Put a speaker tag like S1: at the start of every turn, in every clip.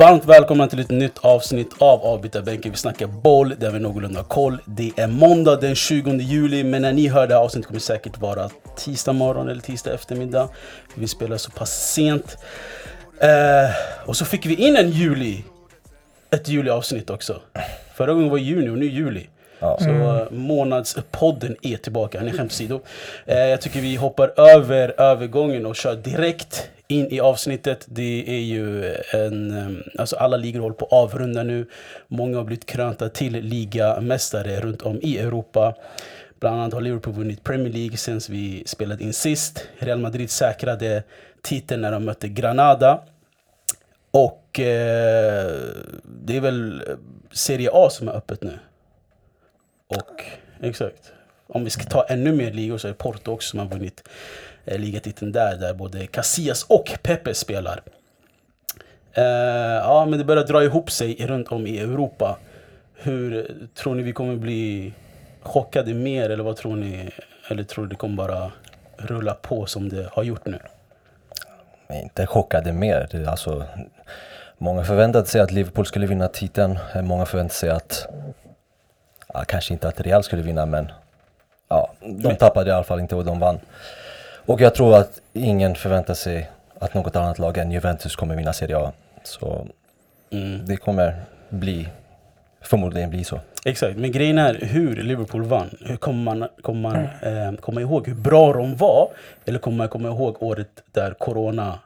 S1: Varmt välkomna till ett nytt avsnitt av Avbytarbänken. Vi snackar boll där vi har någorlunda koll. Det är måndag den 20 juli, men när ni hör det här avsnittet kommer det säkert vara tisdag morgon eller tisdag eftermiddag. Vi spelar så pass sent. Eh, och så fick vi in en juli. Ett juli-avsnitt också. Förra gången var juni och nu juli.
S2: Ja.
S1: Så eh, månadspodden är tillbaka, ni skämt åsido. Eh, jag tycker vi hoppar över övergången och kör direkt in i avsnittet. Det är ju en, eh, alltså alla ligor håller på att avrunda nu. Många har blivit krönta till ligamästare runt om i Europa. Bland annat har Liverpool vunnit Premier League sen vi spelade in sist. Real Madrid säkrade titeln när de mötte Granada. Och eh, det är väl Serie A som är öppet nu. Och exakt. Om vi ska ta ännu mer ligor så är det Porto också som har vunnit eh, ligatiteln där, där både Casillas och Pepe spelar. Eh, ja, men det börjar dra ihop sig runt om i Europa. Hur eh, tror ni vi kommer bli chockade mer eller vad tror ni? Eller tror ni det kommer bara rulla på som det har gjort nu?
S2: Inte chockade mer. Det är Alltså, många förväntade sig att Liverpool skulle vinna titeln. Eh, många förväntade sig att, ja, kanske inte att Real skulle vinna men ja, de tappade i alla fall inte och de vann. Och jag tror att ingen förväntar sig att något annat lag än Juventus kommer vinna Serie A. Så
S1: Mm.
S2: det kommer bli, förmodligen bli så.
S1: Exakt, men grejen är hur Liverpool vann. Hur kommer man, kommer man eh, komma ihåg hur bra de var? Eller kommer man komma ihåg året där Corona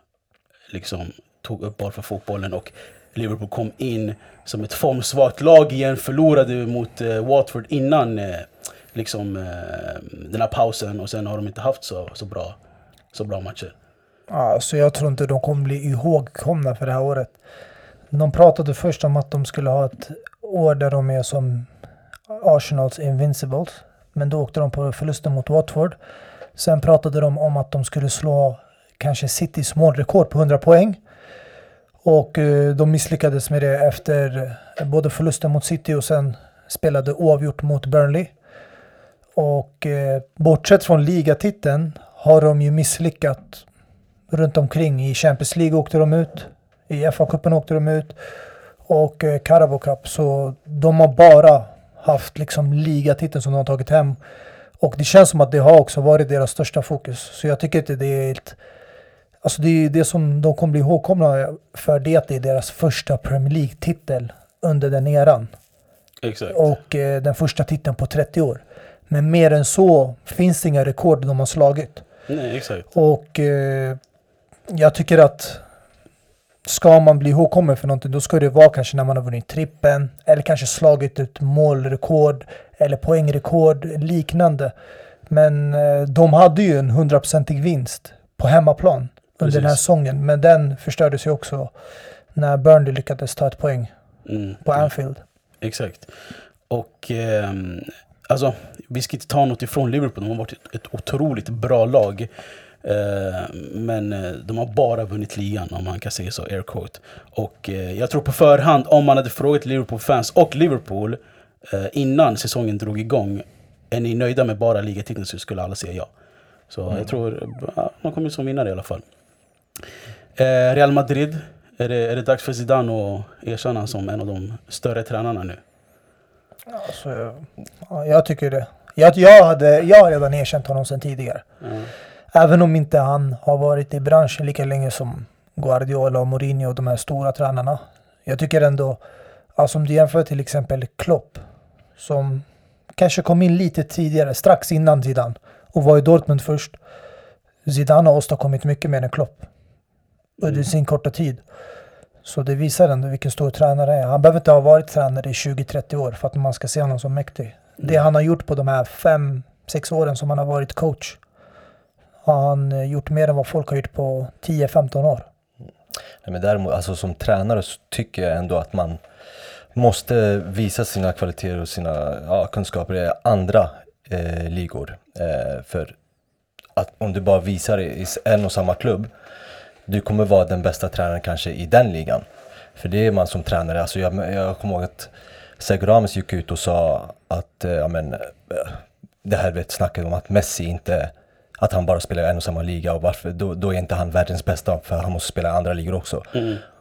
S1: liksom tog upp bara för fotbollen och Liverpool kom in som ett formsvagt lag igen, förlorade mot eh, Watford innan eh, liksom, eh, den här pausen och sen har de inte haft så, så, bra, så bra matcher.
S3: Ja, så jag tror inte de kommer bli ihågkomna för det här året. De pratade först om att de skulle ha ett år där de är som Arsenals Invincibles. Men då åkte de på förlusten mot Watford. Sen pratade de om att de skulle slå kanske Citys målrekord på 100 poäng. Och eh, de misslyckades med det efter både förlusten mot City och sen spelade oavgjort mot Burnley. Och eh, bortsett från ligatiteln har de ju misslyckats runt omkring. I Champions League åkte de ut. I FA-cupen åkte de ut. Och eh, Carabao Cup. Så de har bara haft liksom ligatiteln som de har tagit hem. Och det känns som att det har också varit deras största fokus. Så jag tycker inte det är helt... Alltså det, är det som de kommer bli ihågkomna för det är att det är deras första Premier League-titel under den eran.
S1: Exakt.
S3: Och eh, den första titeln på 30 år. Men mer än så finns det inga rekord de har slagit.
S1: Nej, exakt.
S3: Och eh, jag tycker att ska man bli ihågkommen för någonting då ska det vara kanske när man har vunnit trippen eller kanske slagit ett målrekord eller poängrekord liknande. Men eh, de hade ju en hundraprocentig vinst på hemmaplan under den här säsongen. Men den förstördes ju också när Burnley lyckades ta ett poäng
S1: Mm.
S3: på Anfield.
S1: Exakt. Och ehm, alltså, vi ska inte ta något ifrån Liverpool. De har varit ett, ett otroligt bra lag. Eh, men eh, de har bara vunnit ligan om man kan säga så, air quote. Och eh, jag tror på förhand, om man hade frågat Liverpool-fans och Liverpool eh, innan säsongen drog igång. Är ni nöjda med bara ligatiteln så skulle alla säga ja. Så jag tror ja, man kommer som vinnare i alla fall. Eh, Real Madrid, är det, är det dags för Zidane att erkänna som en av de större tränarna nu?
S3: Alltså, ja, jag tycker det. Jag, jag, hade, jag har redan erkänt honom sedan tidigare.
S1: Mm.
S3: Även om inte han har varit i branschen lika länge som Guardiola och Mourinho och de här stora tränarna. Jag tycker ändå, alltså om du jämför till exempel Klopp som kanske kom in lite tidigare, strax innan Zidane och var i Dortmund först. Zidane har åstadkommit mycket mer än Klopp under
S1: Mm.
S3: sin korta tid. Så det visar ändå vilken stor tränare han är. Han behöver inte ha varit tränare i 20-30 år för att man ska se honom som mäktig. Det han har gjort på de här 5-6 åren som han har varit coach har han eh, gjort mer än vad folk har gjort på 10-15 år.
S2: Nej, men däremot, alltså som tränare så tycker jag ändå att man måste visa sina kvaliteter och sina ja, kunskaper i andra eh, ligor. Eh, för att om du bara visar det i en och samma klubb, du kommer vara den bästa tränaren kanske i den ligan. För det är man som tränare, alltså jag, jag kommer ihåg att Sergio Ramos gick ut och sa att, eh, ja men, eh, det här vet snacket om att Messi inte, att han bara spelar i en och samma liga och varför, då, då är inte han världens bästa för han måste spela i andra ligor också.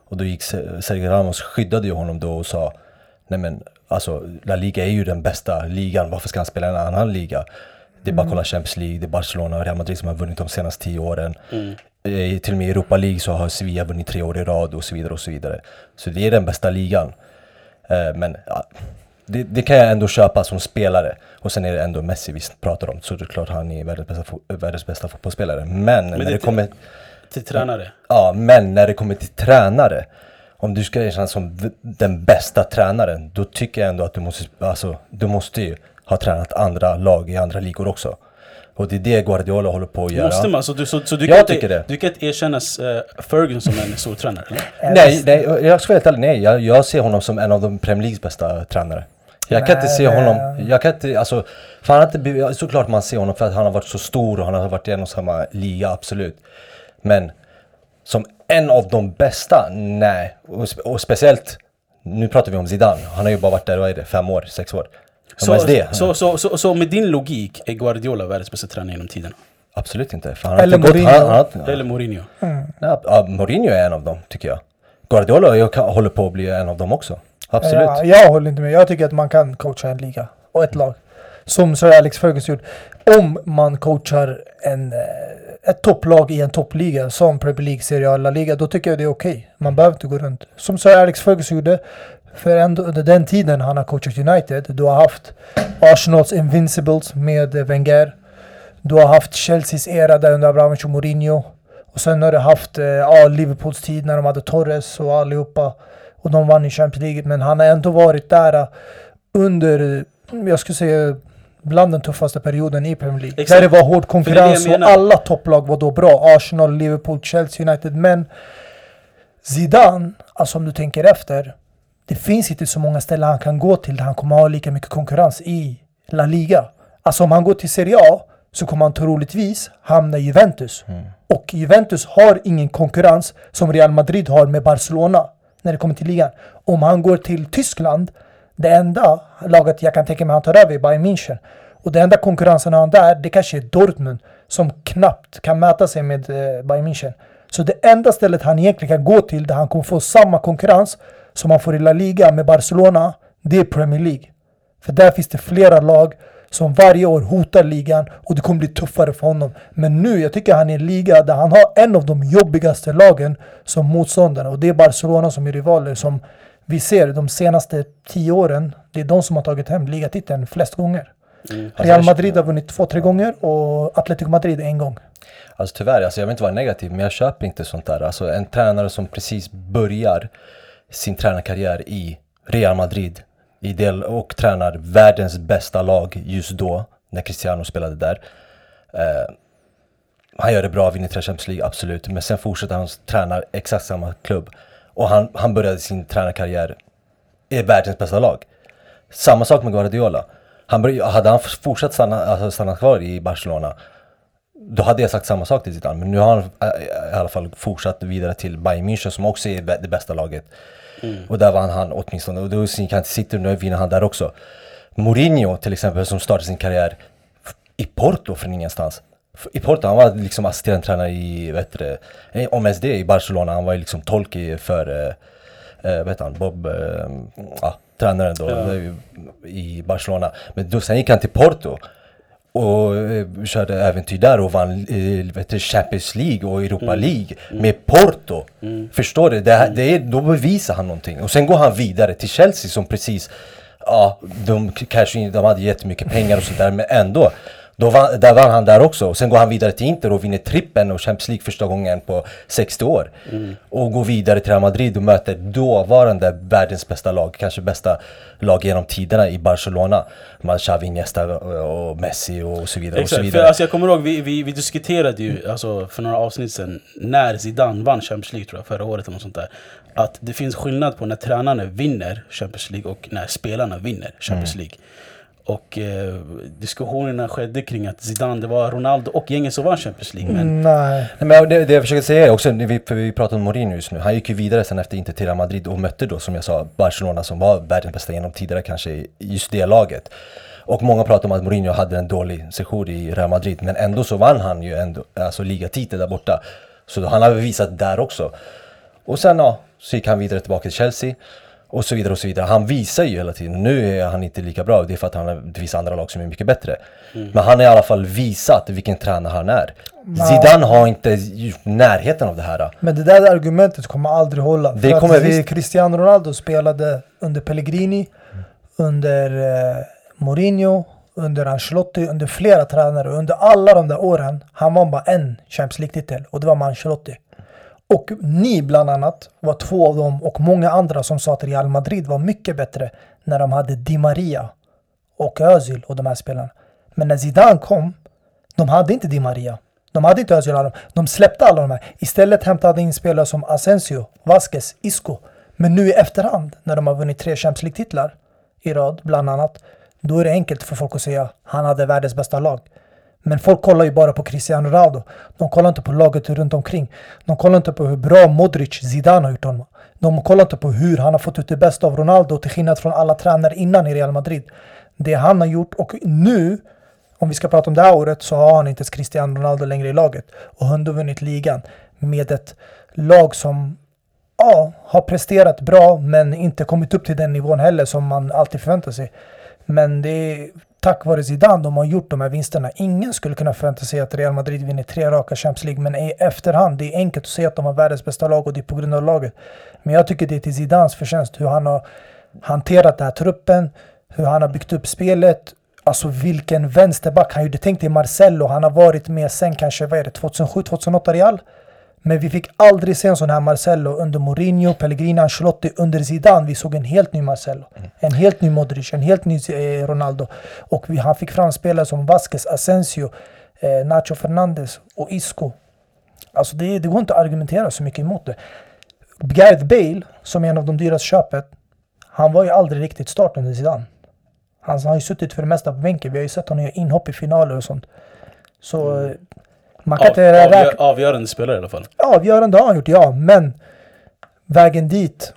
S2: Och då gick Se- Sergio Ramos, skyddade ju honom då och sa, nej men alltså La Liga är ju den bästa ligan, varför ska han spela i en annan liga? Det är bara att kolla Champions League, det är Barcelona och Real Madrid som har vunnit de senaste tio åren. Eh, Till och med i Europa League så har Sevilla vunnit tre år i rad och så vidare och så vidare. Så det är den bästa ligan. Eh, Men ja, det, det kan jag ändå köpa som spelare. Och sen är det ändå Messi vi pratar om. Så det är klart han är världens bästa, världens bästa fotbollsspelare. Men, när
S1: det-
S2: det kommer...
S1: Till tränare.
S2: Ja, men när det kommer till tränare. Om du ska erkännas som den bästa tränaren, då tycker jag ändå att du måste, alltså, du måste ju ha tränat andra lag i andra ligor också. Och det är det Guardiola håller på att göra.
S1: Måste man? Så du, så, så du,
S2: Jag
S1: kan
S2: tycker
S1: inte,
S2: det.
S1: du kan inte erkänna uh, Ferguson som en stor tränare?
S2: Nej, nej, jag ska vara helt ärlig, nej. Jag, jag ser honom som en av de Premier Leagues bästa tränare. Jag kan
S3: Nej,
S2: inte se
S3: det-
S2: honom, jag kan inte, alltså, för han har inte, såklart man ser honom för att han har varit så stor och han har varit i en och samma liga, absolut. Men som en av de bästa, nej. Och, och speciellt, nu pratar vi om Zidane, han har ju bara varit där, vad är det, fem år, sex år?
S1: Så, så, så, så, så med din logik är Guardiola världens bästa tränare genom tiderna?
S2: Absolut inte. För han
S3: Eller
S2: inte gått,
S3: Mourinho.
S2: han, han, han,
S1: Eller Mourinho?
S3: Mm.
S2: ja, Mourinho är en av dem, tycker jag. Guardiola jag kan, håller på att bli en av dem också. Absolut.
S3: Ja, jag håller inte med. Jag tycker att man kan coacha en liga och ett lag. Som Sir Alex Ferguson gjort. Om man coachar en, eh, ett topplag i en toppliga som Premier League, Serie A, La Liga, då tycker jag det är okej. Man behöver inte gå runt. Som Sir Alex Ferguson gjorde, för ändå under den tiden han har coachat United, du har haft Arsenals Invincibles med Wenger. Du har haft Chelseas era där under Abramovich och Mourinho. Och sen har du haft eh, ja, Liverpools tid när de hade Torres och allihopa. Och de vann i Champions League. Men han har ändå varit där eh, under, eh, jag skulle säga, bland den tuffaste perioden i Premier League.
S1: Exakt.
S3: Där det var hård konkurrens och alla topplag var då bra. Arsenal, Liverpool, Chelsea, United. Men Zidane, alltså om du tänker efter. Det finns inte så många ställen han kan gå till där han kommer ha lika mycket konkurrens i La Liga. Alltså om han går till Serie A så kommer han troligtvis hamna i Juventus. Och Juventus har ingen konkurrens som Real Madrid har med Barcelona när det kommer till ligan. Om han går till Tyskland, det enda laget jag kan tänka mig han tar över är Bayern München. Och det enda konkurrensen han där, det kanske är Dortmund som knappt kan mäta sig med eh, Bayern München. Så det enda stället han egentligen kan gå till där han kommer få samma konkurrens som han får i La Liga med Barcelona, det är Premier League. För där finns det flera lag som varje år hotar ligan och det kommer bli tuffare för honom. Men nu, jag tycker han är i en liga där han har en av de jobbigaste lagen som motståndare och det är Barcelona som är rivaler som vi ser de senaste tio åren. Det är de som har tagit hem ligatiteln flest gånger. Real Madrid har vunnit två, tre gånger och Atletico Madrid en gång.
S2: Alltså tyvärr, alltså jag vill inte vara negativ men jag köper inte sånt där. Alltså en tränare som precis börjar sin tränarkarriär i Real Madrid i del, och tränar världens bästa lag just då, när Cristiano spelade där. Eh, han gör det bra, vinner tre Champions League, absolut. Men sen fortsätter han träna exakt samma klubb. Och han, han började sin tränarkarriär i världens bästa lag. Samma sak med Guardiola. Han började, hade han fortsatt stanna, alltså stanna kvar i Barcelona då hade jag sagt samma sak till Zidane. Men nu har han eh, i alla fall fortsatt vidare till Bayern München som också är det bästa laget. Och där vann han åtminstone. Och då och nu vinner han där också. Mourinho till exempel som startade sin karriär i Porto från ingenstans. I Porto, han var liksom assisterande tränare i, heter det, eh, om ens det, i Barcelona. Han var ju liksom tolk för, eh, eh, vad heter han, Bob, eh, ja, tränaren då
S1: Ja.
S2: eh, i Barcelona. Men då, sen gick han till Porto och eh, körde äventyr där och vann eh, Champions League och Europa League med Porto. Förstår du? Det, här, det är, då bevisar han någonting. Och sen går han vidare till Chelsea som precis, ja, de kanske inte, de hade jättemycket pengar och sådär men ändå. Då vann, där vann han där också. Sen går han vidare till Inter och vinner trippen och Champions League första gången på 60 år. Och går vidare till Real Madrid och möter dåvarande världens bästa lag, kanske bästa lag genom tiderna i Barcelona. Man Xavi, Iniesta och Messi och så vidare. och så
S1: Exakt, för
S2: vidare.
S1: alltså jag kommer ihåg, vi, vi, vi diskuterade ju alltså, för några avsnitt sedan, när Zidane vann Champions League tror jag, förra året eller något sånt där. Att det finns skillnad på när tränarna vinner Champions League och när spelarna vinner Champions League. Och eh, diskussionerna skedde kring att Zidane, det var Ronaldo och gänget som vann Champions League. Men
S3: Mm, Nej.
S2: Nej, men det, det jag försöker säga är också, när vi, för vi pratar om Mourinho just nu, han gick ju vidare sen efter Inter till Real Madrid och mötte då som jag sa Barcelona som var världens bästa genom tidigare kanske i just det laget. Och många pratar om att Mourinho hade en dålig session i Real Madrid men ändå så vann han ju ändå, alltså ligatitel där borta. Så han har bevisat där också. Och sen ja, så gick han vidare tillbaka till Chelsea. Och så vidare och så vidare. Han visar ju hela tiden, nu är han inte lika bra, det är för att han det finns andra lag som är mycket bättre. Men han har i alla fall visat vilken tränare han är. Zidane har inte gjort närheten av det här.
S3: Men det där argumentet kommer aldrig hålla.
S2: Det
S3: För
S2: kommer
S3: att vi-
S2: visst.
S3: Cristiano Ronaldo spelade under Pellegrini, under eh, Mourinho, under Ancelotti, under flera tränare. Under alla de där åren, han vann bara en Champions League-titel och det var med Ancelotti. Och ni bland annat var två av dem och många andra som sa att Real Madrid var mycket bättre när de hade Di Maria och Özil och de här spelarna. Men när Zidane kom, de hade inte Di Maria. De hade inte Özil. alla. De släppte alla de här. Istället hämtade in spelare som Asensio, Vasquez, Isco. Men nu i efterhand, när de har vunnit tre Champions League-titlar i rad, bland annat, då är det enkelt för folk att säga han hade världens bästa lag. Men folk kollar ju bara på Cristiano Ronaldo. De kollar inte på laget runt omkring. De kollar inte på hur bra Modric, Zidane har gjort honom. De kollar inte på hur han har fått ut det bästa av Ronaldo till skillnad från alla tränare innan i Real Madrid. Det han har gjort och nu, om vi ska prata om det här året, så har han inte ens Cristiano Ronaldo längre i laget. Och han har vunnit ligan med ett lag som ja, har presterat bra men inte kommit upp till den nivån heller som man alltid förväntar sig. Men det är tack vare Zidane de har gjort de här vinsterna. Ingen skulle kunna förvänta sig att Real Madrid vinner tre raka Champions League men i efterhand, det är enkelt att säga att de har världens bästa lag och det är på grund av laget. Men jag tycker det är till Zidanes förtjänst hur han har hanterat den här truppen, hur han har byggt upp spelet, Alltså vilken vänsterback han gjorde. Tänk dig Marcello, han har varit med sen kanske, vad är det, 2007, 2008 Real? Men vi fick aldrig se en sån här Marcelo under Mourinho, Pellegrini, Ancelotti, under Zidane. Vi såg en helt ny Marcelo. En helt ny Modric, en helt ny eh, Ronaldo. Och vi, han fick fram spelare som Vasquez, Asensio, eh, Nacho Fernandes och Isco. Alltså det, det går inte att argumentera så mycket emot det. Gareth Bale, som är en av de dyraste köpet, han var ju aldrig riktigt start under Zidane. Han har ju suttit för det mesta på bänken. Vi har ju sett honom göra inhopp i finaler och sånt. Så eh, man kan
S1: Av,
S3: inte räkna...
S1: avgör, avgörande spelare i alla fall.
S3: Avgörande har han gjort, ja. Men vägen dit,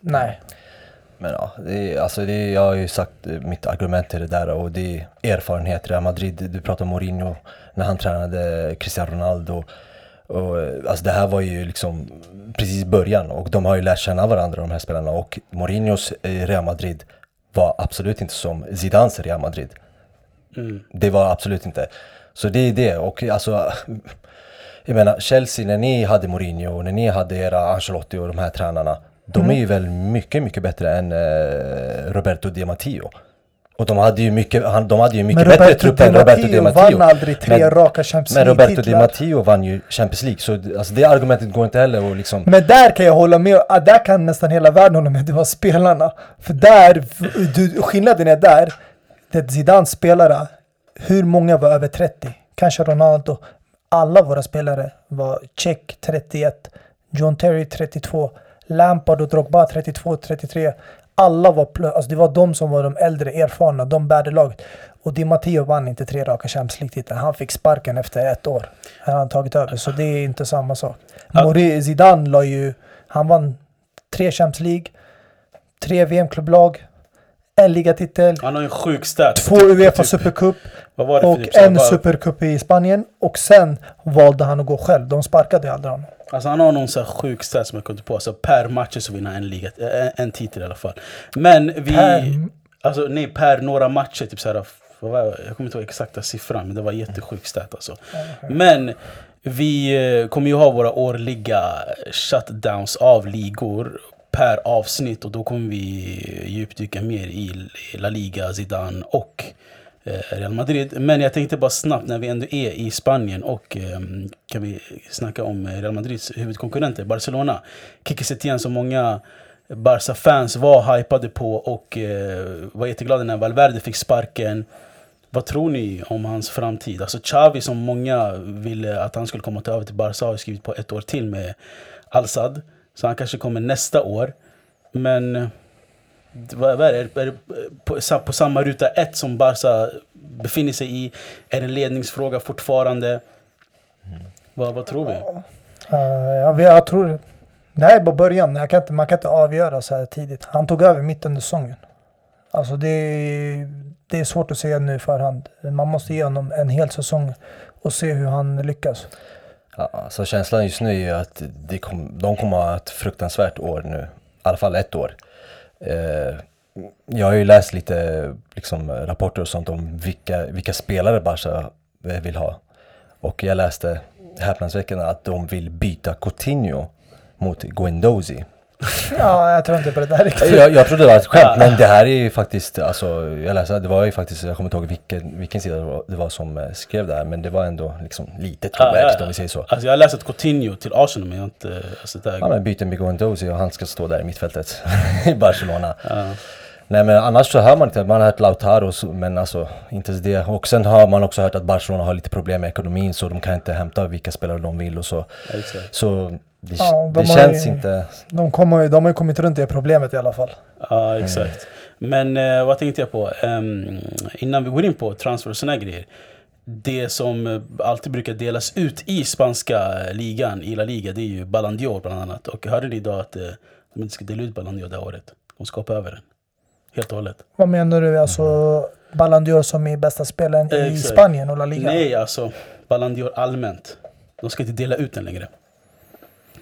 S3: nej.
S2: Men ja, det är, alltså det är, jag har ju sagt eh, mitt argument till det där och det är erfarenhet. Real Madrid, du pratar om Mourinho när han tränade Cristiano Ronaldo. Och, alltså det här var ju liksom precis början och de har ju lärt känna varandra de här spelarna och Mourinhos eh, Real Madrid var absolut inte som Zidanes Real Madrid.
S1: Mm.
S2: Det var absolut inte. Så det är det och alltså jag menar Chelsea när ni hade Mourinho och när ni hade era Ancelotti och de här tränarna. De
S3: Mm.
S2: är ju väl mycket, mycket bättre än eh, Roberto Di Matteo. Och de hade ju mycket, han, de hade ju mycket
S3: Men
S2: bättre trupp än Roberto Di
S3: Matteo vann aldrig tre
S2: Men-
S3: raka Champions
S2: Men Roberto Di
S3: League-titlar.
S2: Matteo vann ju Champions League så alltså, det argumentet går inte heller att liksom
S3: Men där kan jag hålla med. Ah, där kan nästan hela världen hålla med. Det var spelarna. För där, du, skillnaden är där. Det Zidans spelare, hur många var över 30? Kanske Ronaldo. Alla våra spelare var Check 31, John Terry 32, Lampard och Drogba 32, 33. Alla var, alltså det var de som var de äldre, erfarna, de bärde laget. Och Di Matteo vann inte tre raka Champions League-titlar. Han fick sparken efter ett år. Han har tagit över, så det är inte samma sak. Mori, Zidane la ju, han vann tre Champions League, tre VM-klubblag, en ligatitel,
S1: Han har en sjuk stat.
S3: två
S1: Typ-
S3: Uefa
S1: typ-
S3: Supercup och
S1: typ,
S3: en
S1: bara-
S3: Supercup i Spanien. Och sen valde han att gå själv. De sparkade aldrig honom.
S1: Alltså han har någon så sjuk stat som jag inte på. Alltså per match så vinner han en, liga, en, en titel i alla fall. Men vi...
S3: Per-
S1: Alltså nej, per några matcher. Typ så här, jag kommer inte ihåg exakta siffran, men det var jättesjuk stat alltså. Men vi eh, kommer ju ha våra årliga shutdowns av ligor per avsnitt och då kommer vi djupdyka mer i La Liga, Zidane och eh, Real Madrid. Men jag tänkte bara snabbt när vi ändå är i Spanien och ehm, kan vi snacka om eh, Real Madrids huvudkonkurrenter Barcelona. Kike Setien som många Barca-fans var hypade på och eh, var jätteglada när Valverde fick sparken. Vad tror ni om hans framtid? Alltså Xavi som många ville att han skulle komma ta över till Barca har skrivit på ett år till med Al-Sad. Så han kanske kommer nästa år. Men eh, vad, är det? Är det på, på samma ruta ett som Barca befinner sig i? Är det en ledningsfråga fortfarande? Vad, vad tror vi?
S3: Eh, jag, tror... Det här är bara början. Jag kan inte, man kan inte avgöra så här tidigt. Han tog över mitt under säsongen. Alltså det, är- det är svårt att säga nu i förhand. Man måste ge honom en hel säsong och se hur han lyckas.
S2: Ja, så känslan just nu är ju att det kom, de kommer ha ett fruktansvärt år nu. I alla fall ett år. Eh, jag har ju läst lite liksom, rapporter och sånt om vilka, vilka spelare Barca eh, vill ha. Och jag läste häpnadsväckande att de vill byta Coutinho mot Guendouzi.
S3: Ja, jag tror inte på det där riktigt.
S2: Jag, jag trodde det var ett skämt, men det här är ju faktiskt, alltså, jag läste, det var ju faktiskt, jag kommer inte ihåg vilken, vilken sida det var, det var som eh, skrev det här, men det var ändå liksom lite trovärdigt om vi säger så.
S1: Alltså jag har läst ett Coutinho till Arsenal men jag har inte... Alltså, det
S2: Ja
S1: där,
S2: men byter med Guendouzi och han ska stå där i mittfältet i Barcelona. Nej men annars så hör man inte, man har hört Lautaro men alltså inte ens det. Och sen har man också hört att Barcelona har lite problem med ekonomin så de kan inte hämta vilka spelare de vill och så. Så det,
S3: Ja, de
S2: det känns
S3: ju-
S2: inte...
S3: De, kommer, de har ju kommit runt det problemet i alla fall.
S1: Ja, exakt. Men eh, vad tänkte jag på? Ehm, innan vi går in på transfer och såna här grejer. Det som eh, alltid brukar delas ut i spanska ligan, i La Liga, det är ju Ballon d'Or bland annat. Och hörde ni idag att eh, de inte ska dela ut Ballon d'Or det här året? De ska hoppa över den. Helt och hållet.
S3: Vad menar du? Alltså Ballon d'Or som är bästa spelaren i
S1: Exakt.
S3: Spanien och La Liga?
S1: Nej, alltså Ballon d'Or allmänt. De ska inte dela ut den längre.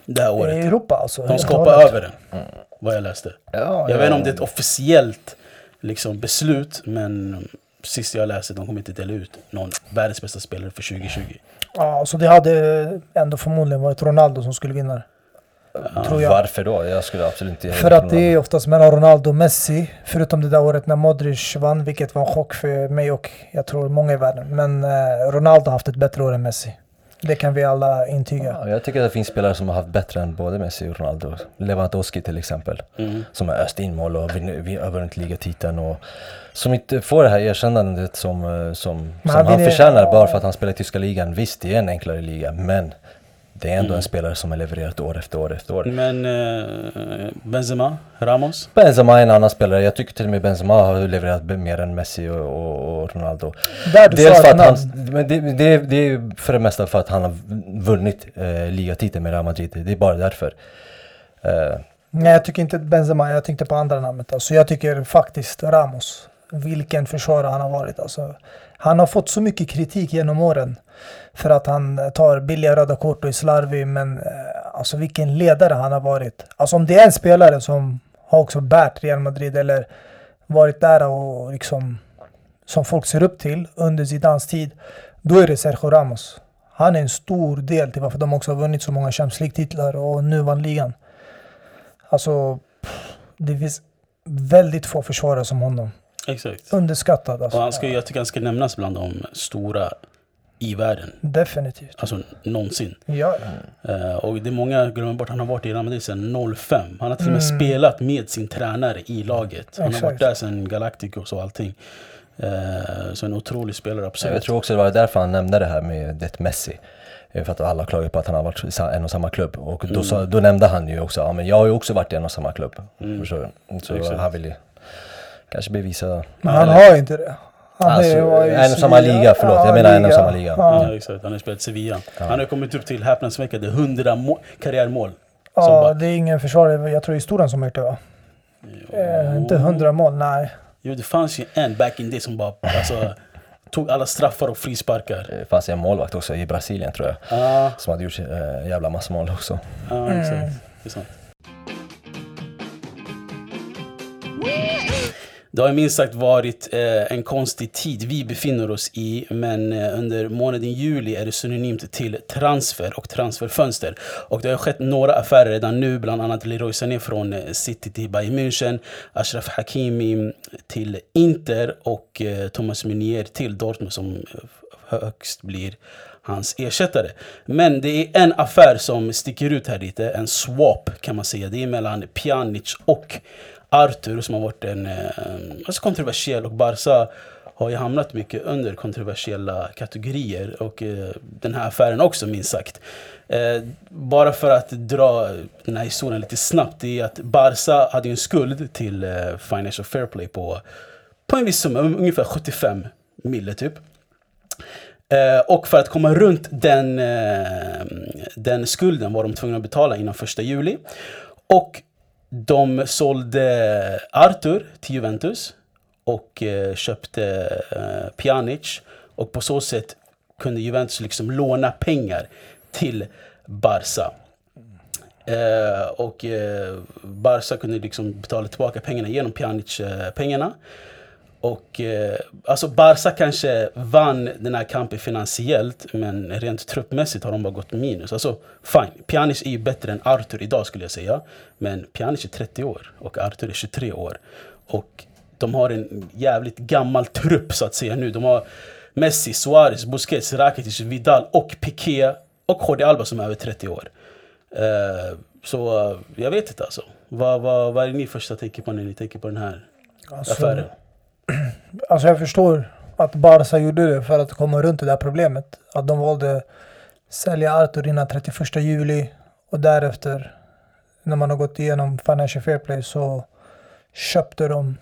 S1: Det här
S3: I
S1: året.
S3: Europa alltså?
S1: De ska hoppa över den. Vad jag läste.
S2: Ja,
S1: Jag vet inte om det är ett officiellt liksom, beslut, men sist jag läste de kommer inte dela ut någon världens bästa spelare för 2020.
S3: Ja, så det hade ändå förmodligen varit Ronaldo som skulle vinna det. Tror jag.
S2: Varför då? Jag skulle absolut inte...
S3: För att det är oftast mellan Ronaldo och Messi. Förutom det där året när Modric vann, vilket var en chock för mig och jag tror många i världen. Men eh, Ronaldo har haft ett bättre år än Messi. Det kan vi alla intyga.
S2: Ja, jag tycker att det finns spelare som har haft bättre än både Messi och Ronaldo. Lewandowski till exempel.
S1: Mm.
S2: Som har öst in mål och har vunnit ligatiteln och som inte får det här erkännandet som, eh, som, som
S3: han
S2: han förtjänar bara för att han spelar i tyska ligan. Visst, det är en enklare liga, men det är ändå
S1: Mm.
S2: en spelare som har levererat år efter år efter år.
S1: Men eh, Benzema, Ramos.
S2: Benzema är en annan spelare. Jag tycker till och med Benzema har levererat mer än Messi och, och, och Ronaldo.
S3: Där du
S2: Dels för att han, men det, det, det är för det mesta för att han har vunnit eh, ligatiteln med Real Madrid. Det är bara därför. Eh,
S3: Nej, jag tycker inte Benzema. Jag tänkte på andra namnet. Alltså, jag tycker faktiskt Ramos. Vilken försvarare han har varit. Alltså, han har fått så mycket kritik genom åren. För att han eh, tar billiga röda kort och är slarvig. Men eh, alltså vilken ledare han har varit. Alltså om det är en spelare som har också bärt Real Madrid eller varit där och liksom som folk ser upp till under Zidans tid. Då är det Sergio Ramos. Han är en stor del till varför de också har vunnit så många Champions League-titlar och nu vann ligan. Alltså, pff, det finns väldigt få försvarare som honom.
S1: Exakt.
S3: Underskattad alltså.
S1: Och han ska, jag tycker han ska nämnas bland de stora i världen.
S3: Definitivt.
S1: Alltså någonsin.
S3: Ja,
S1: Eh, och det är många glömmer bort, han har varit i Real Madrid sedan 05. Han har till och med
S3: Mm.
S1: spelat med sin tränare i laget. Han har
S3: Exakt.
S1: varit där sedan Galacticos och allting. Eh, så en otrolig spelare, absolut.
S2: jag tror också det var därför han nämnde det här med det Messi. Eh, För att alla klagar på att han har varit i en och samma klubb. Och då, sa, då nämnde han ju också, ja men jag har ju också varit i en och samma klubb.
S1: Mm.
S2: Så
S1: Exakt.
S2: han vill ju kanske bevisa...
S3: men han
S2: eller-
S3: har inte det. Han
S2: Alltså,
S3: i
S2: en och samma liga, förlåt. Jag menar en och samma liga.
S3: Ja,
S1: Ja, exakt. Han har spelat Sevilla. Han har kommit upp till häpnadsväckande 100 må- karriärmål. Som
S3: ja
S1: back.
S3: det är ingen försvarare, jag tror i historien som har gjort det va? Eh, inte hundra mål, nej.
S1: Jo, det fanns ju en back in day som bara alltså, tog alla straffar och frisparkar.
S2: Det fanns en målvakt också i Brasilien tror jag.
S1: Ja,
S2: Som hade gjort en jävla massa mål också.
S1: ja exakt. Det är sant. Det har minst sagt varit eh, en konstig tid vi befinner oss i, men eh, under månaden juli är det synonymt till transfer och transferfönster. Och det har skett några affärer redan nu, bland annat Leroy Sané från eh, City till Bayern München, Ashraf Hakimi till Inter och eh, Thomas Meunier till Dortmund som eh, högst blir hans ersättare. Men det är en affär som sticker ut här lite, en swap kan man säga. Det är mellan Pjanic och Arthur som har varit en eh, alltså kontroversiell och Barca har ju hamnat mycket under kontroversiella kategorier och eh, den här affären också minst sagt. Eh, bara för att dra den här historien lite snabbt, det är att Barca hade ju en skuld till eh, Financial Fair Play på, på en viss summa, ungefär 75 mille typ. Eh, och för att komma runt den, eh, den skulden var de tvungna att betala innan första juli. Och de sålde Arthur till Juventus och eh, köpte eh, Pjanic. Och på så sätt kunde Juventus liksom låna pengar till Barca. Eh, och Barca kunde liksom betala tillbaka pengarna genom Pjanic-pengarna. Och eh, alltså Barca kanske vann den här kampen finansiellt men rent truppmässigt har de bara gått minus. Alltså fine, Pjanic är ju bättre än Arthur idag skulle jag säga. Men Pjanic är 30 år och Arthur är 23 år. Och de har en jävligt gammal trupp så att säga nu. De har Messi, Suarez, Busquets, Rakitic, Vidal och Piqué och Jordi Alba som är över 30 år. Eh, så uh, jag vet inte alltså. Vad, vad, vad är ni första tänker på när ni tänker på den här
S3: Alltså,
S1: affären?
S3: Alltså jag förstår att Barca gjorde det för att komma runt det där problemet. Att de valde sälja Arthur innan 31 juli och därefter när man har gått igenom Financial Fair Play så köpte de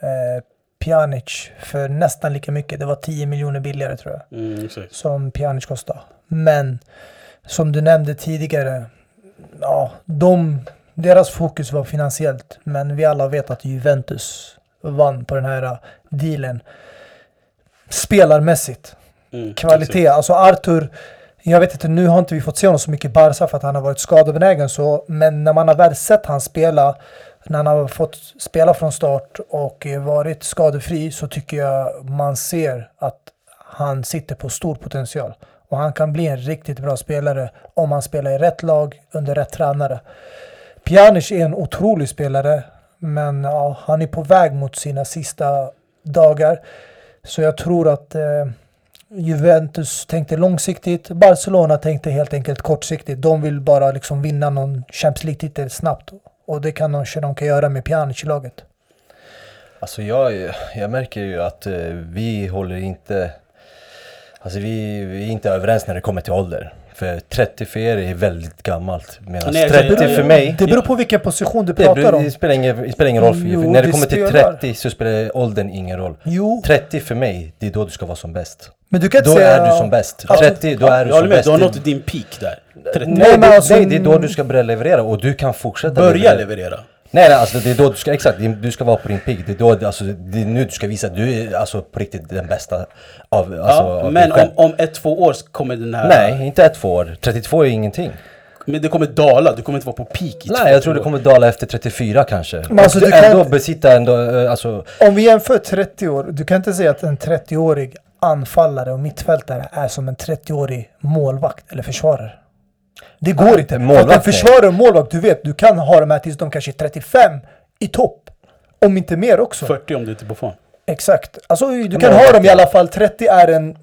S3: eh, Pjanic för nästan lika mycket. Det var 10 miljoner billigare tror jag
S1: Mm,
S3: som Pjanic kostade. Men som du nämnde tidigare, ja, de, deras fokus var finansiellt. Men vi alla vet att Juventus vann på den här uh, dealen. Spelarmässigt,
S1: Mm,
S3: kvalitet.
S1: exakt.
S3: Alltså Arthur, jag vet inte, nu har inte vi fått se honom så mycket i Barca för att han har varit skadebenägen så. Men när man har väl sett han spela, när han har fått spela från start och eh, varit skadefri så tycker jag man ser att han sitter på stor potential. Och han kan bli en riktigt bra spelare om han spelar i rätt lag under rätt tränare. Pjanic är en otrolig spelare, men ja, han är på väg mot sina sista dagar. Så jag tror att eh, Juventus tänkte långsiktigt. Barcelona tänkte helt enkelt kortsiktigt. De vill bara liksom vinna någon Champions League-titel snabbt. Och det kan de, de kan göra med Pjanic i laget.
S2: Alltså jag, jag märker ju att eh, vi håller inte... Alltså vi, vi är inte överens när det kommer till ålder. För 30 för er är väldigt gammalt. Medan
S1: Nej,
S2: 30
S1: jag-
S2: för mig...
S3: Det beror på vilken position du
S2: Det,
S3: pratar
S2: det,
S3: om.
S2: spelar ingen, det spelar ingen roll. För,
S3: Jo,
S2: när det
S3: det
S2: kommer till
S3: spelar.
S2: 30 så spelar åldern ingen roll.
S3: Jo,
S2: 30 för mig, det är då du ska vara som bäst.
S3: men du kan inte
S2: Då
S3: säga...
S2: är du som bäst.
S3: Ja,
S2: 30, då är du som bäst.
S1: du har nått din peak där. 30.
S2: Nej,
S3: men
S2: det,
S3: alltså-
S2: nej, det är då du ska börja leverera och du kan fortsätta
S1: Börja leverera.
S2: Nej, nej alltså det är då du ska, exakt, du ska vara på din peak. Det är, då, alltså, det är nu du ska visa att du är alltså på riktigt den bästa av, alltså,
S1: Ja,
S2: av
S1: men om, om ett, två år kommer den här...
S2: Nej, inte ett, två år. 32 är ingenting.
S1: Men det kommer dala, du kommer inte vara på peak i två
S2: Nej, jag tror det kommer dala efter 34 kanske.
S3: Men alltså, du kan-
S2: ändå besitta ändå, eh, alltså...
S3: Om vi jämför 30 år, du kan inte säga att en 30-årig anfallare och mittfältare är som en 30-årig målvakt eller försvarare. Det går inte. En
S2: målvakt,
S3: försvarare och målvakt, du vet, du kan ha dem här tills de kanske är 35 i topp. Om inte mer också.
S1: 40 om du inte är på form.
S3: Exakt. Alltså du kan ha dem i alla fall. 30 är en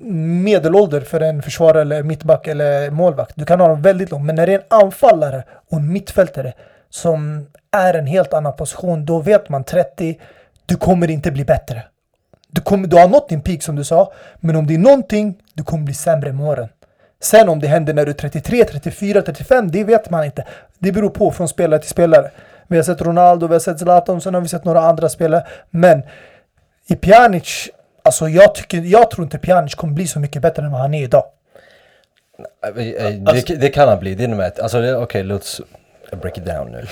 S3: medelålder för en försvarare eller mittback eller målvakt. Du kan ha dem väldigt långt. Men när det är en anfallare och en mittfältare som är en helt annan position, då vet man 30, du kommer inte bli bättre. Du, kommer, du har nått din peak som du sa, men om det är någonting, du kommer bli sämre med åren. Sen om det händer när du är 33, 34, 35, det vet man inte. Det beror på från spelare till spelare. Vi har sett Ronaldo, vi har sett Zlatan, sen har vi sett några andra spelare. Men i Pjanic, alltså jag, tycker, jag tror inte Pjanic kommer bli så mycket bättre än vad han är idag.
S2: eh, eh,
S1: Alltså-
S2: det, det kan han bli, det är nummer ett. Alltså det- okej, låt break it down nu.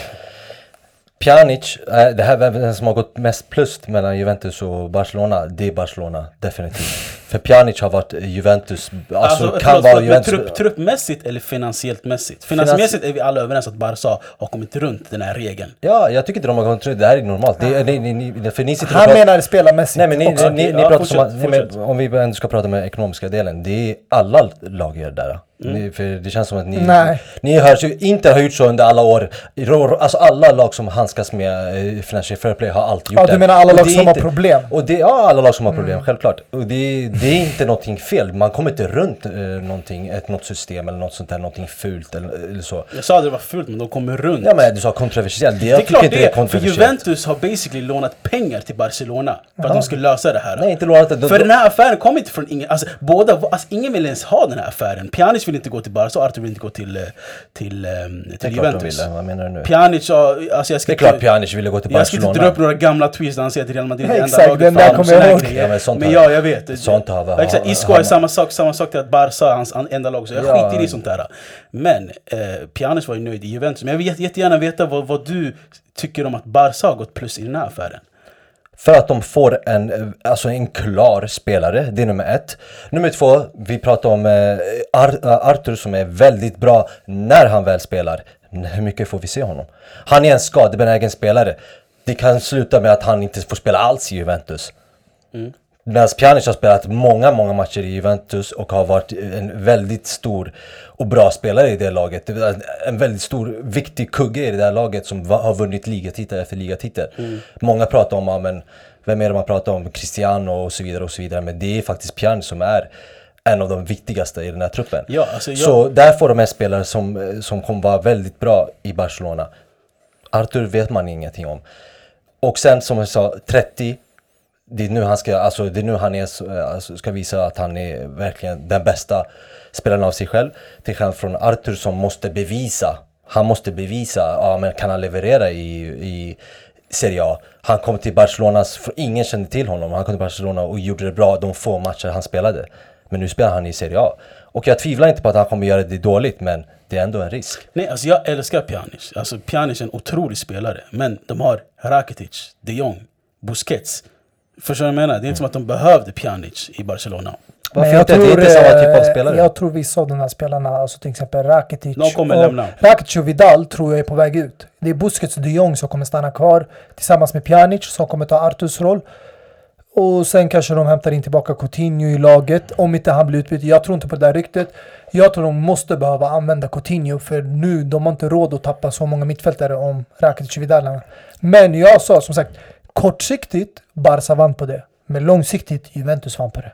S2: Pjanic, eh, det här vem som har gått mest plus mellan Juventus och Barcelona, det är Barcelona, definitivt. För Pjanic har varit Juventus, alltså,
S1: Alltså,
S2: kan
S1: förlåt,
S2: vara Juventus...
S1: trupp, truppmässigt eller finansiellt mässigt? Finansiellt är vi alla överens att Barca har kommit runt den här regeln.
S2: Ja, jag tycker inte de har gått runt, det här är normalt. Det, är- ni, ni, ni, för ni sitter
S3: Han menar spelarmässigt
S2: Nej men ni,
S3: också.
S2: ni, ni,
S1: Ja,
S2: ni pratar
S1: fortsätt,
S2: som
S1: fortsätt.
S2: om vi ändå ska prata med ekonomiska delen, det är alla lag gör det där. Ni, för det känns som att ni,
S3: Nej.
S2: ni hörs ju, Inter har gjort så under alla år. Alltså alla lag som handskas med eh, Financial Fair Play har alltid gjort
S3: Ja,
S2: det.
S3: du menar alla lag som har
S2: inte-
S3: problem?
S2: Och det, ja, alla lag som har problem, självklart. Och det, det är inte någonting fel. Man kommer inte runt eh, någonting, ett, något system eller något sånt där, någonting fult eller, eller så.
S1: Jag sa att det var fult men de kommer runt.
S2: Ja men du sa kontroversiellt, det,
S1: det är klart
S2: inte
S1: det
S2: är
S1: är, för
S2: kontroversiellt.
S1: Juventus har basically lånat pengar till Barcelona för att de skulle lösa det här.
S2: Nej, inte lånat det. De-
S1: För
S2: de-
S1: den här affären kom inte från ingen, alltså båda, alltså ingen vill ens ha den här affären. Pjanic vill inte gå till Barca och Arthur vill inte gå till, eh, till, eh, till Juventus.
S2: vad menar du nu?
S1: Pjanic alltså jag ska
S2: Det är klart Pjanic ville gå till
S1: Jag ska inte
S2: Barcelona.
S1: dra upp några gamla tweets där han säger att Real Madrid är enda laget
S3: den där kommer jag ihåg.
S2: Ja, men sånt
S1: men ja, jag vet.
S2: sånt har-
S1: Ja, Exakt, Isco är samma sak, samma sak till att Barca är hans an- enda lag, så jag
S2: Ja.
S1: skiter i sånt där. Men eh, Pjanic var ju nöjd i Juventus. Men jag vill jätte- jättegärna veta vad, vad du tycker om att Barca har gått plus i den här affären.
S2: För att de får en, eh, alltså en klar spelare, det är nummer ett. Nummer två, vi pratar om eh, eh Arthur som är väldigt bra när han väl spelar. Hur mycket får vi se honom? Han är en skadebenägen spelare. Det kan sluta med att han inte får spela alls i Juventus. Mm. Medan Pjanic har spelat många, många matcher i Juventus och har varit en väldigt stor och bra spelare i det laget. En väldigt stor, viktig kugge i det där laget som har vunnit ligatitel efter ligatitel. Många pratar om, ja, men vem är det man pratar om? Cristiano och så vidare och så vidare. Men det är faktiskt Pjanic som är en av de viktigaste i den här truppen.
S1: Ja, alltså jag-
S2: Så där får de en spelare som, som kommer vara väldigt bra i Barcelona. Arthur vet man ingenting om. Och sen som jag sa, 30. Det är nu han ska, alltså det är nu han är, eh, alltså, ska visa att han är verkligen den bästa spelaren av sig själv. Till skillnad från Arthur som måste bevisa. Han måste bevisa, ja men kan han leverera i, i Serie A? Han kom till Barcelona, ingen kände till honom. Han kom till Barcelona och gjorde det bra de få matcher han spelade. Men nu spelar han i Serie A. Och jag tvivlar inte på att han kommer göra det dåligt, men det är ändå en risk.
S1: Nej, alltså jag älskar Pjanic. Alltså Pjanic är en otrolig spelare. Men de har Rakitic, de Jong, Busquets. Förstår du vad jag menar? Det är inte som att de behövde Pjanic i Barcelona.
S2: Varför inte? Det är inte samma typ av
S3: eh,
S2: spelare.
S3: Jag tror vissa av de här spelarna, alltså till exempel Rakitic
S1: De kommer
S3: och,
S1: lämna.
S3: Rakitic och Vidal tror jag är på väg ut. Det är Busquets och de Jong som kommer stanna kvar tillsammans med Pjanic som kommer ta Arturs roll. Och sen kanske de hämtar in tillbaka Coutinho i laget om inte han blir utbytt. Jag tror inte på det där ryktet. Jag tror de måste behöva använda Coutinho för nu, de har inte råd att tappa så många mittfältare om Rakitic och Vidal. Men jag sa som sagt, kortsiktigt Barca vann på det. Men långsiktigt Juventus vann på det.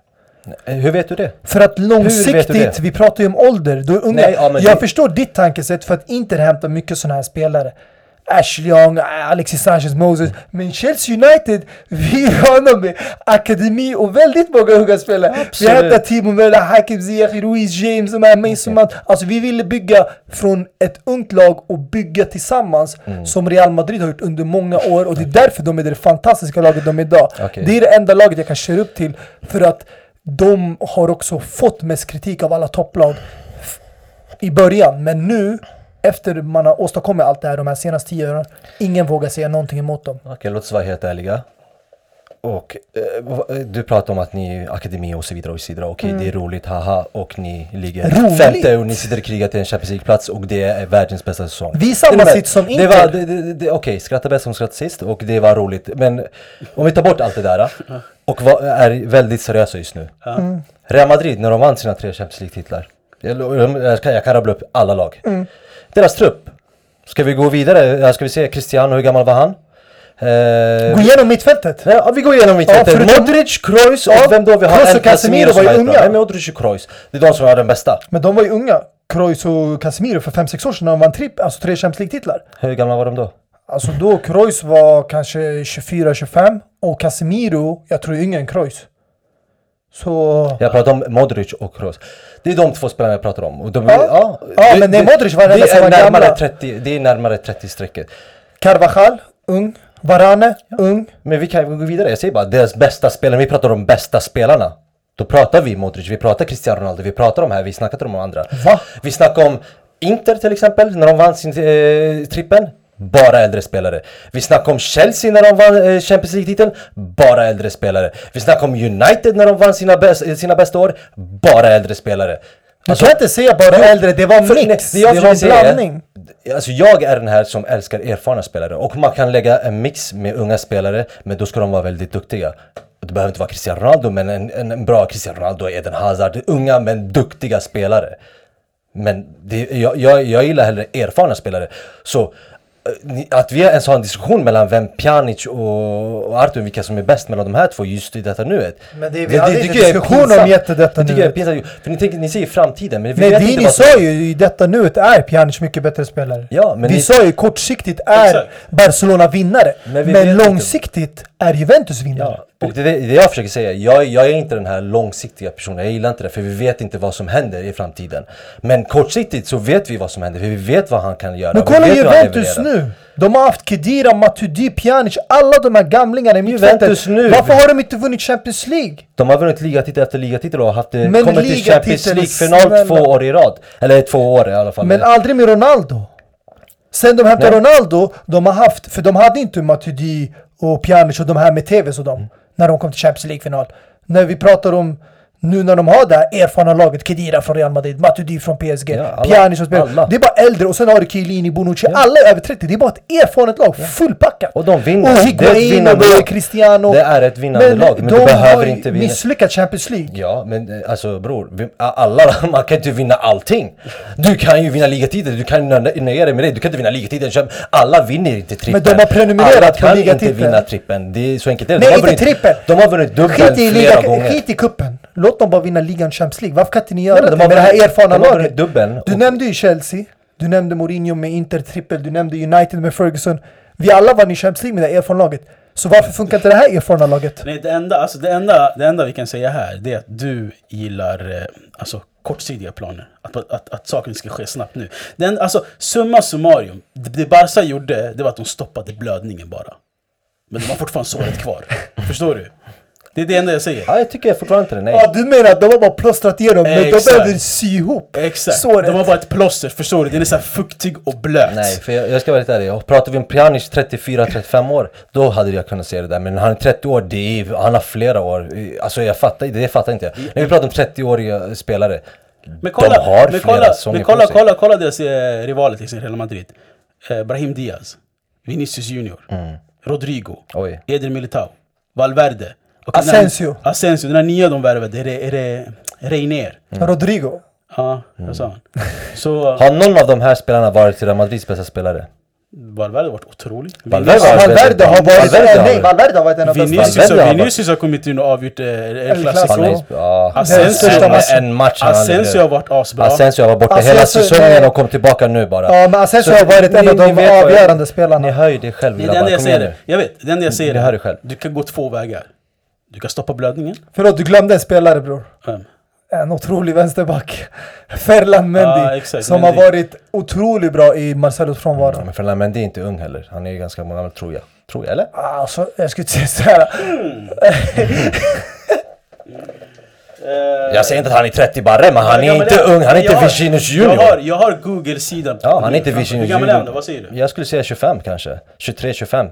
S2: Hur vet du det?
S3: För att långsiktigt, vi pratar ju om ålder, då är unga.
S2: Nej, ja,
S3: jag
S2: det-
S3: förstår ditt tankesätt för att Inter hämtar mycket sådana här spelare. Ashley Young, Alexis Sanchez, Moses. Men Chelsea United, vi är vana med akademi och väldigt många unga spelare. Vi
S2: Absolut.
S3: hämtar Timo Möller, Hakim Ziyech, Ruiz James, de här Mason Mount. Alltså vi ville bygga från ett ungt lag och bygga tillsammans
S2: Mm.
S3: som Real Madrid har gjort under många år och det är därför de är det fantastiska laget de är idag.
S2: Okej.
S3: Det är det enda laget jag kan köra upp till för att de har också fått mest kritik av alla topplag i början. Men nu, efter man har åstadkommit allt det här de här senaste tio åren, ingen vågar säga någonting emot dem.
S2: Okej, låt oss vara helt ärliga. Och eh, eh, du pratar om att ni är akademi och så vidare och så vidare. Okej, det är roligt, haha. Och ni ligger
S3: Mm. Roligt?
S2: femte och ni sitter och krigar till en Champions League-plats och det är världens bästa säsong.
S3: Vi är samma
S2: Det
S3: sits som
S2: det
S3: Inter.
S2: var, det, det, det, Okej, skratta bäst som skrattar sist och det var roligt. Men om vi tar bort allt det där och var, är väldigt seriösa just nu.
S3: Mm.
S2: Real Madrid, när de vann sina tre Champions League-titlar. Jag, kan, jag kan rabbla upp alla lag.
S3: Mm.
S2: Deras trupp. Ska vi gå vidare? Ska vi se Cristiano, hur gammal var han? Eh,
S3: Gå igenom mittfältet!
S2: Ja, vi går igenom mitt
S3: Ja, förutom-
S2: Modric, Kroos och
S3: Ja,
S2: vem då? Vi har
S3: Kroos och Casemiro var ju unga.
S2: Nej, Modric och Kroos. Det är de som är den bästa.
S3: Men de var ju unga. Kroos och Casemiro för 5-6 år sedan när de vann tripp, alltså tre Champions League-titlar.
S2: Hur gamla var de då?
S3: Alltså då Kroos var kanske 24-25 och Casemiro, jag tror yngre än Kroos. Så...
S2: Jag pratar om Modric och Kroos. Det är de två spelarna jag pratar om. Och de,
S3: Ja. Ja, men nej, Modric var den
S2: det är närmare
S3: gamla.
S2: 30, Det är närmare 30-strecket.
S3: Carvajal, ung. Varane, ung.
S2: Men vi kan gå vidare. Jag säger bara, deras bästa spelare. Vi pratar om bästa spelarna. Då pratar vi Modric, vi pratar Cristiano Ronaldo, vi pratar om här, vi snackar om de andra.
S3: Va?
S2: Vi snackar om Inter till exempel, när de vann sin eh, trippen. Bara äldre spelare. Vi snackar om Chelsea när de vann eh, Champions League-titeln. Bara äldre spelare. Vi snackar om United när de vann sina, bäst, eh, sina bästa år. Bara äldre spelare.
S3: Du kan inte säga bara äldre, det var mix.
S2: det jag
S3: Det var en
S2: säga
S3: blandning.
S2: Alltså jag är den här som älskar erfarna spelare och man kan lägga en mix med unga spelare men då ska de vara väldigt duktiga. Det behöver inte vara Cristiano Ronaldo men en, en, bra Cristiano Ronaldo, Eden Hazard, unga men duktiga spelare. Men det, jag, jag, jag gillar hellre erfarna spelare. Så att vi ens har en diskussion mellan vem Pjanic och, Artur, vilka som är bäst mellan de här två just i detta nuet.
S3: Men det- vi hade inte
S2: tycker jag är
S3: diskussion om jätte detta
S2: Det
S3: nuet.
S2: pinsamt. För ni, tänker, ni säger framtiden, men vi
S3: Nej,
S2: vet
S3: det
S2: inte
S3: ni sa ju i detta nuet är Pjanic mycket bättre spelare.
S2: Ja, men
S3: vi
S2: ni-
S3: sa ju kortsiktigt är. Barcelona vinnare.
S2: Men
S3: Men,
S2: vet inte.
S3: långsiktigt är Juventus vinnare.
S2: Ja, och det är det jag försöker säga. Jag, jag är inte den här långsiktiga personen. Jag gillar inte det för vi vet inte vad som händer i framtiden. Men kortsiktigt så vet vi vad som händer för vi vet vad han kan göra.
S3: Men kolla Juventus nu. De har haft Kedira, Matuidi, Pjanic, alla de här gamlingarna i.
S2: Juventus nu.
S3: Varför har de inte vunnit Champions League?
S2: De har vunnit ligatitel efter ligatitel och haft det,
S3: Men
S2: kommit till Champions League-final två år i rad. Eller två år i alla fall.
S3: Men aldrig med Ronaldo. Sen de hämtade. Ronaldo, de har haft, för de hade inte Matuidi och Pjanic och de här med TVs och dem.
S2: Mm.
S3: När de kom till Champions League-final. När vi pratar om nu när de har det här erfarna laget, Kedira från Real Madrid, Matuidi från PSG,
S2: Ja, alla.
S3: Pjanic som spelar.
S2: Alla.
S3: Det är bara äldre och sen har du Chiellini, Bonucci, alla är över 30. Det är bara ett erfaret lag, fullpackat.
S2: Och de vinner.
S3: Och
S2: Det är ett
S3: Higuain och
S2: lag.
S3: Cristiano.
S2: Det är ett vinnande lag, men du
S3: de
S2: behöver inte vinna.
S3: misslyckats Champions League.
S2: Ja, men eh, alltså bror, alla, man kan inte vinna allting. Du kan ju vinna ligatiteln, du kan nöja dig med det. Du kan inte vinna ligatiteln, alla vinner inte trippeln.
S3: Men de har prenumererat
S2: alla
S3: på
S2: kan inte
S3: ligatiteln.
S2: vinna trippeln, det är så enkelt det är.
S3: Nej,
S2: de har
S3: inte
S2: vunnit,
S3: trippeln.
S2: De har vunnit dubbeln flera
S3: liga,
S2: gånger.
S3: skit i kuppen. Låt dem bara vinna ligan Champions League. Varför kan inte ni göra
S2: men
S3: det
S2: de
S3: med det här erfarna laget?
S2: dubbeln.
S3: Du
S2: Och-
S3: nämnde ju Chelsea, du nämnde Mourinho med Inter trippel, du nämnde United med Ferguson. Vi alla vann i Champions League med det här erfarna laget. Så varför funkar inte det här erfarna laget?
S1: Nej, det enda, alltså det, enda, det enda vi kan säga här det är att du gillar eh, alltså, kortsidiga planer. Att, att, att saker ska ske snabbt nu. Den, alltså, summa summarum, det, det Barca gjorde det var att de stoppade blödningen bara. Men de har fortfarande såret kvar. Förstår du? Det är det enda jag säger.
S2: Ja, jag tycker fortfarande inte det, nej.
S3: Ja, du menar att de har bara plåstrat igenom, men de behöver sy ihop
S1: Exakt.
S3: såret.
S1: De var bara ett plåster, förstår du? Den är så här fuktig och blöt.
S2: Nej, för jag, jag ska vara lite ärlig. Pratar vi om Pjanic 34-35 år, då hade jag kunnat se det där. Men han är 30 år, det är, han har flera år. Alltså jag fattar det fattar inte jag. När vi pratar om 30-åriga spelare,
S1: Men kolla,
S2: de har
S1: men
S2: flera
S1: kolla,
S2: säsonger
S1: men
S2: på
S1: kolla,
S2: sig.
S1: kolla, kolla deras eh, rivaler till exempel Real Madrid. Eh, Brahim Diaz, Vinicius Junior,
S2: Mm.
S1: Rodrigo,
S2: Oj.
S1: Eder Militao, Valverde. Och den här-
S3: Asensio.
S1: Asensio, den här nya de värvade, är det, är det Reiner?
S3: Rodrigo.
S1: Ja, jag sa han. Så
S2: Har någon av de här spelarna varit Real Madrids bästa spelare?
S1: Valverde har varit otrolig.
S2: Valverde har-
S3: Valverde har varit...
S2: Valverde har-
S3: nej, Valverde har varit en av bästa.
S1: Vinicius,
S2: Valverde har
S1: har,
S2: varit-
S1: Vinicius har kommit in och avgjort eh, El Clasico.
S2: Ja, en, en match
S1: Asensio har varit asbra.
S2: Asensio var borta
S3: Asensio-
S2: hela säsongen och kom tillbaka nu bara.
S3: Ja, men Asensio har varit en
S2: ni-
S3: av de
S2: ni
S3: avgörande
S2: Ni
S3: spelarna.
S2: hör ju det själv
S1: Det är det enda jag säger. Jag vet, det enda jag säger
S2: Ni hör det själv.
S1: Du kan gå två vägar. Du kan stoppa blödningen.
S3: Förlåt, du glömde en spelare bror.
S1: Um,
S3: En otrolig vänsterback. Ferland Mendy.
S1: Exakt,
S3: som
S1: Mendy.
S3: har varit otroligt bra i Marcelos frånvaro.
S2: Ja, men Ferland Mendy är inte ung heller. Han är ju ganska gammal tror jag. Tror jag, eller?
S3: Alltså, jag skulle säga såhär.
S2: Jag säger inte att han är 30 barre, men han är inte
S1: är
S2: ung. Han är inte
S1: Jag har-
S2: Vinicius
S1: Jag har,
S2: Junior.
S1: jag har Google-sidan.
S2: Ja, han är inte
S1: Hur
S2: Vinicius
S1: gammal är han då?
S2: Junior.
S1: Vad säger du?
S2: Jag skulle säga 25 kanske. 23-25.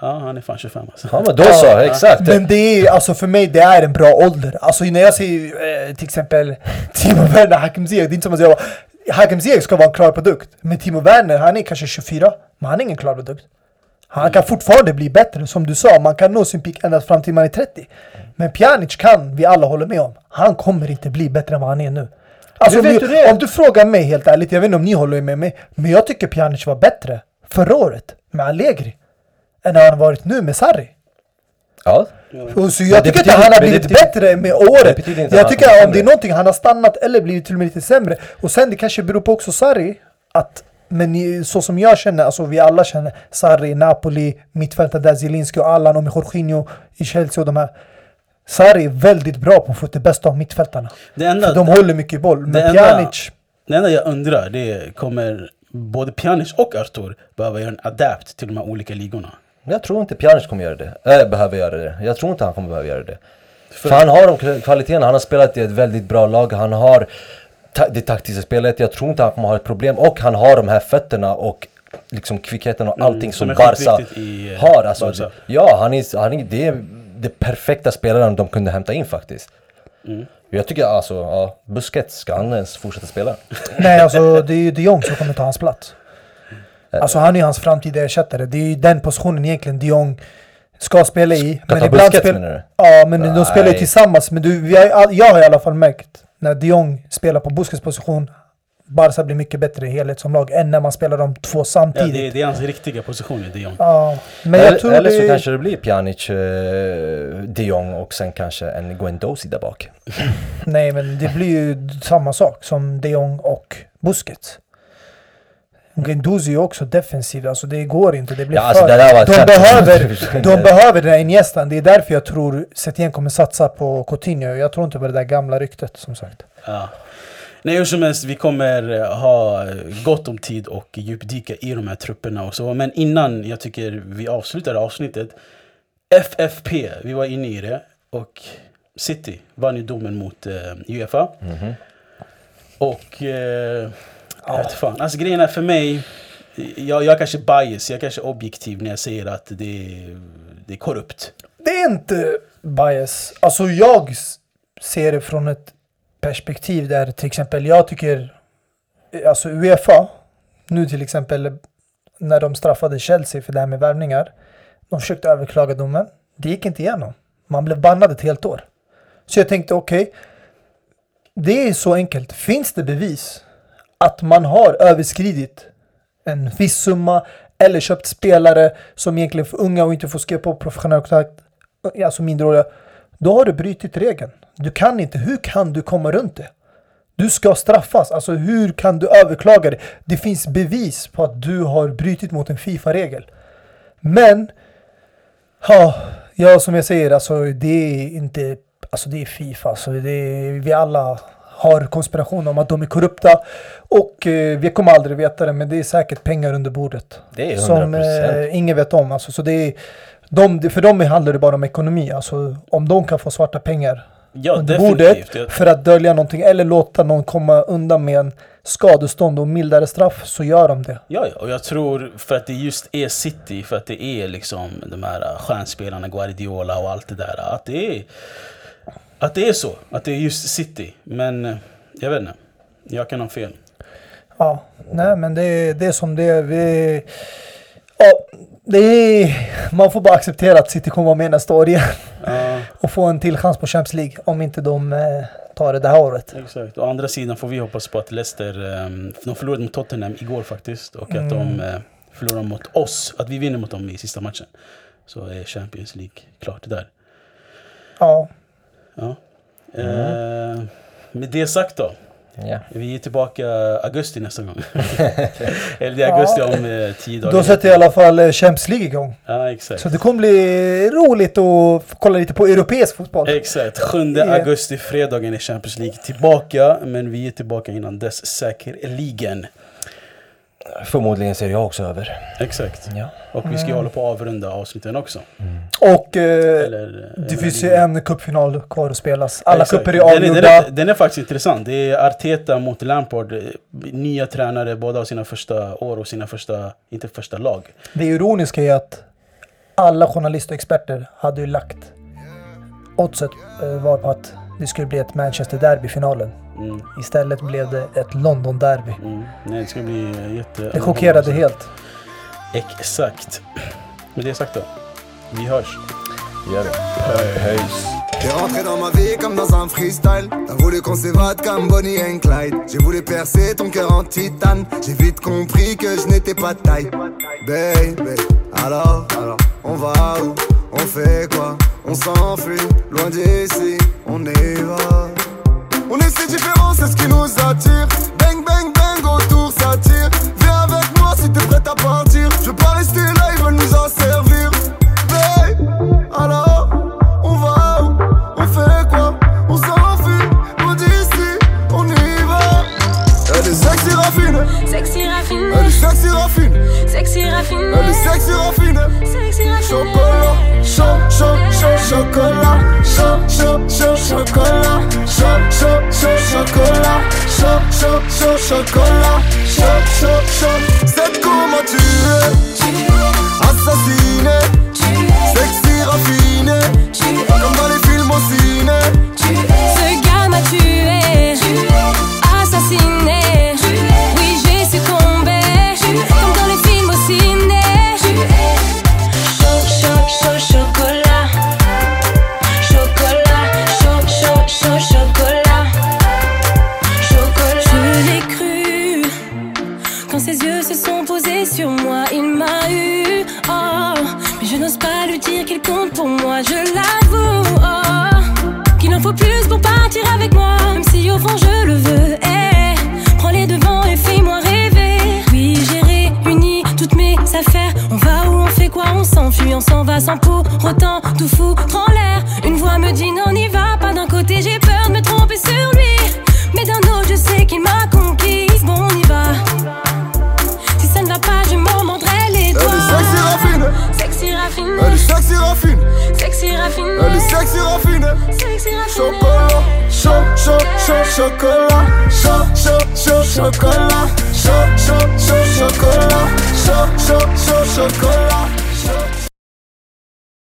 S1: Ja, han är fan 25 alltså.
S2: Ja men då så, exakt.
S3: Men det är, alltså för mig, det är en bra ålder. Alltså när jag ser eh, till exempel Timo Werner, Hakim Ziyech, det är inte som att säga Hakim Ziyech ska vara en klar produkt. Men Timo Werner, han är kanske 24, men han är ingen klar produkt. Han kan fortfarande bli bättre, som du sa, man kan nå sin peak ända fram till man är 30. Men Pjanic kan, vi alla håller med om, han kommer inte bli bättre än vad han är nu. Alltså, du, om du frågar mig helt ärligt, jag vet inte om ni håller med mig, men jag tycker Pjanic var bättre förra året med Allegri än han varit nu med Sarri.
S2: Ja.
S3: Och så
S2: Men
S3: jag
S2: det
S3: tycker inte han har
S2: men det
S3: blivit
S2: betyder-
S3: bättre med
S2: det
S3: året. Jag
S2: att
S3: tycker
S2: kommer
S3: om det är någonting han har stannat eller blivit till och med lite sämre. Och sen det kanske beror på också Sarri. Att, men så som jag känner, alltså vi alla känner Sarri, Napoli, mittfältet där Zielinski och Allan och med Jorginho i Chelsea och de här. Sarri är väldigt bra på att få ut det bästa av mittfältarna.
S1: Det enda,
S3: För de håller mycket boll. Men
S1: det enda-
S3: Pjanic,
S1: det enda jag undrar, det är kommer både Pjanic och Artur behöva göra en adapt till de här olika ligorna?
S2: Jag tror inte Pjanic kommer göra det. Äh, behöver göra det. Jag tror inte han kommer behöva göra det. För, han har de kval- kvaliteterna. Han har spelat i ett väldigt bra lag. Han har ta det taktiska spelet. Jag tror inte han kommer ha ett problem. Och han har de här fötterna och liksom kvickheten och allting
S1: som
S2: som
S1: är
S2: Barca
S1: i, eh,
S2: har. Alltså,
S1: Barca.
S2: Ja, han är, han är, det är det perfekta spelaren de kunde hämta in faktiskt.
S1: Mm.
S2: Jag tycker alltså, ja, Busquets, ska han ens fortsätta spela?
S3: nej alltså det är ju de Jong som kommer ta hans plats. Alltså han är hans framtida ersättare. Det är ju den positionen egentligen de Jong ska spela i.
S2: Ska ta Busquets menar du?
S3: Ja, men de
S2: Nej.
S3: spelar ju tillsammans. Men du, all- jag har i alla fall märkt när de Jong spelar på Busquets position, Barca blir mycket bättre i helhet som lag än när man spelar de två
S1: Ja,
S3: samtidigt.
S1: det, det är hans riktiga position i de Jong.
S3: Ja, men jag
S2: eller,
S3: tror
S2: eller så
S3: det...
S2: kanske det blir Pjanic, eh, de Jong och sen kanske en Guendouzi där bak.
S3: Nej, men det blir ju samma sak som de Jong och Busquets. Guendouzi är också defensiv, alltså det går inte. Det blir
S2: Ja, alltså
S3: för...
S2: det där var ett
S3: de, behöver, de behöver den här Iniestan. Det är därför jag tror Setien kommer satsa på Coutinho. Jag tror inte på det där gamla ryktet, som sagt.
S1: Ja. Nej, hur som helst, vi kommer eh, ha gott om tid och djupdyka i de här trupperna och så. Men innan jag tycker vi avslutar avsnittet. FFP, vi var inne i det. Och City vann ju domen mot eh, Uefa.
S2: Mhm.
S1: Och... Eh, jag vet fan. Alltså grejen är för mig... Jag, jag är kanske bias, jag är kanske objektiv när jag säger att det, är- det är korrupt.
S3: Det är inte bias. Alltså jag ser det från ett perspektiv där till exempel jag tycker, alltså Uefa, nu till exempel när de straffade Chelsea för det här med värvningar. De försökte överklaga domen. Det gick inte igenom. Man blev bannad ett helt år. Så jag tänkte okej, det är så enkelt. Finns det bevis att man har överskridit en viss summa eller köpt spelare som egentligen är för unga och inte får skriva på professionell kontrakt, alltså minderåriga, då har du brutit regeln. Du kan inte, hur kan du komma runt det? Du ska straffas, alltså hur kan du överklaga det? Det finns bevis på att du har brutit mot en FIFA-regel. Men, ja, ja, som jag säger, alltså det är inte, alltså det är FIFA, alltså det är, vi alla har konspiration om att de är korrupta och eh, vi kommer aldrig veta det, men det är säkert pengar under bordet.
S2: Det är 100%.
S3: Som eh, ingen vet om. Alltså, så det är, de, för dem handlar det bara om ekonomi. Alltså, om de kan få svarta pengar
S1: Ja,
S3: under
S1: definitivt.
S3: bordet för att dölja någonting eller låta någon komma undan med en skadestånd och mildare straff så gör de det.
S1: Ja, ja, och jag tror för att det just är City, för att det är liksom de här stjärnspelarna, Guardiola och allt det där. Att det är, att det är så. Att det är just City. Men eh, jag vet inte. Jag kan ha fel.
S3: Ja, nej men det, är- det som det är. Vi, ja, det är, man får bara acceptera att City kommer vara med nästa år igen
S1: Ja,
S3: och få en till chans på Champions League om inte de eh, tar det det här året.
S1: exakt. Å andra sidan får vi hoppas på att Leicester, ehm, de förlorade mot Tottenham igår faktiskt. Och att
S3: Mm.
S1: de eh, förlorar mot oss. Att vi vinner mot dem i sista matchen. Så är Champions League klart där.
S3: Ja,
S1: Ja. Eh, med det sagt då.
S2: Ja.
S1: Vi är tillbaka augusti nästa gång. Eller det är augusti om eh, tio dagar.
S3: då sätter i alla fall eh, Champions League igång.
S1: Ja, exakt.
S3: Så det kommer bli roligt att kolla lite på europeisk fotboll.
S1: Exakt. 7
S3: Ja.
S1: augusti, fredagen är Champions League tillbaka. Men vi är tillbaka innan dess säkerligen.
S2: Förmodligen ser jag också över.
S1: Exakt.
S2: Ja.
S1: Och vi
S3: Mm.
S1: ska ju hålla på att avrunda avsnitten också.
S3: Och eh,
S1: Eller, eh,
S3: det finns ju en cupfinal kvar att spelas. Alla
S1: Exakt.
S3: cuper är
S1: Den är,
S3: avgjorda.
S1: den, är, den är faktiskt intressant. Det är Arteta mot Lampard. Nya tränare, båda har sina första år och sina första, inte första lag.
S3: Det ironiska är att alla journalister och experter hade ju lagt oddset eh, var på att det skulle bli ett Manchester Derby i finalen.
S1: Mm,
S3: Istället blev det ett London Derby.
S1: mm. Nej, det ska bli eh, jätte...
S3: Det chockerade helt.
S1: Exakt. Med det sagt då. Vi hörs.
S2: Gör.
S4: T'es rentré dans ma vie comme dans un freestyle. T'as voulu qu'on s'évade comme Bonnie and Clyde. J'ai voulu percer ton cœur en titane. J'ai vite compris que je n'étais pas de taille. Baby, alors, alors, on va où On fait quoi On s'enfuit, loin d'ici, on y va. On est si différents, c'est ce qui nous attire. Bang, bang, bang, autour ça tire. Viens avec moi si t'es prête à partir. Je veux pas rester là, chaud, chocolat, chaud, chaud, chaud, chocolat, chaud, chaud, chaud, chocolat, chaud, chaud, chaud, chocolat, chaud, chaud, chaud. C'est comment tu es, assassiné,